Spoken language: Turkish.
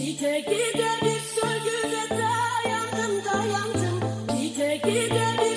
Gide gide bir sürgüde dayandım dayandım Gide gide bir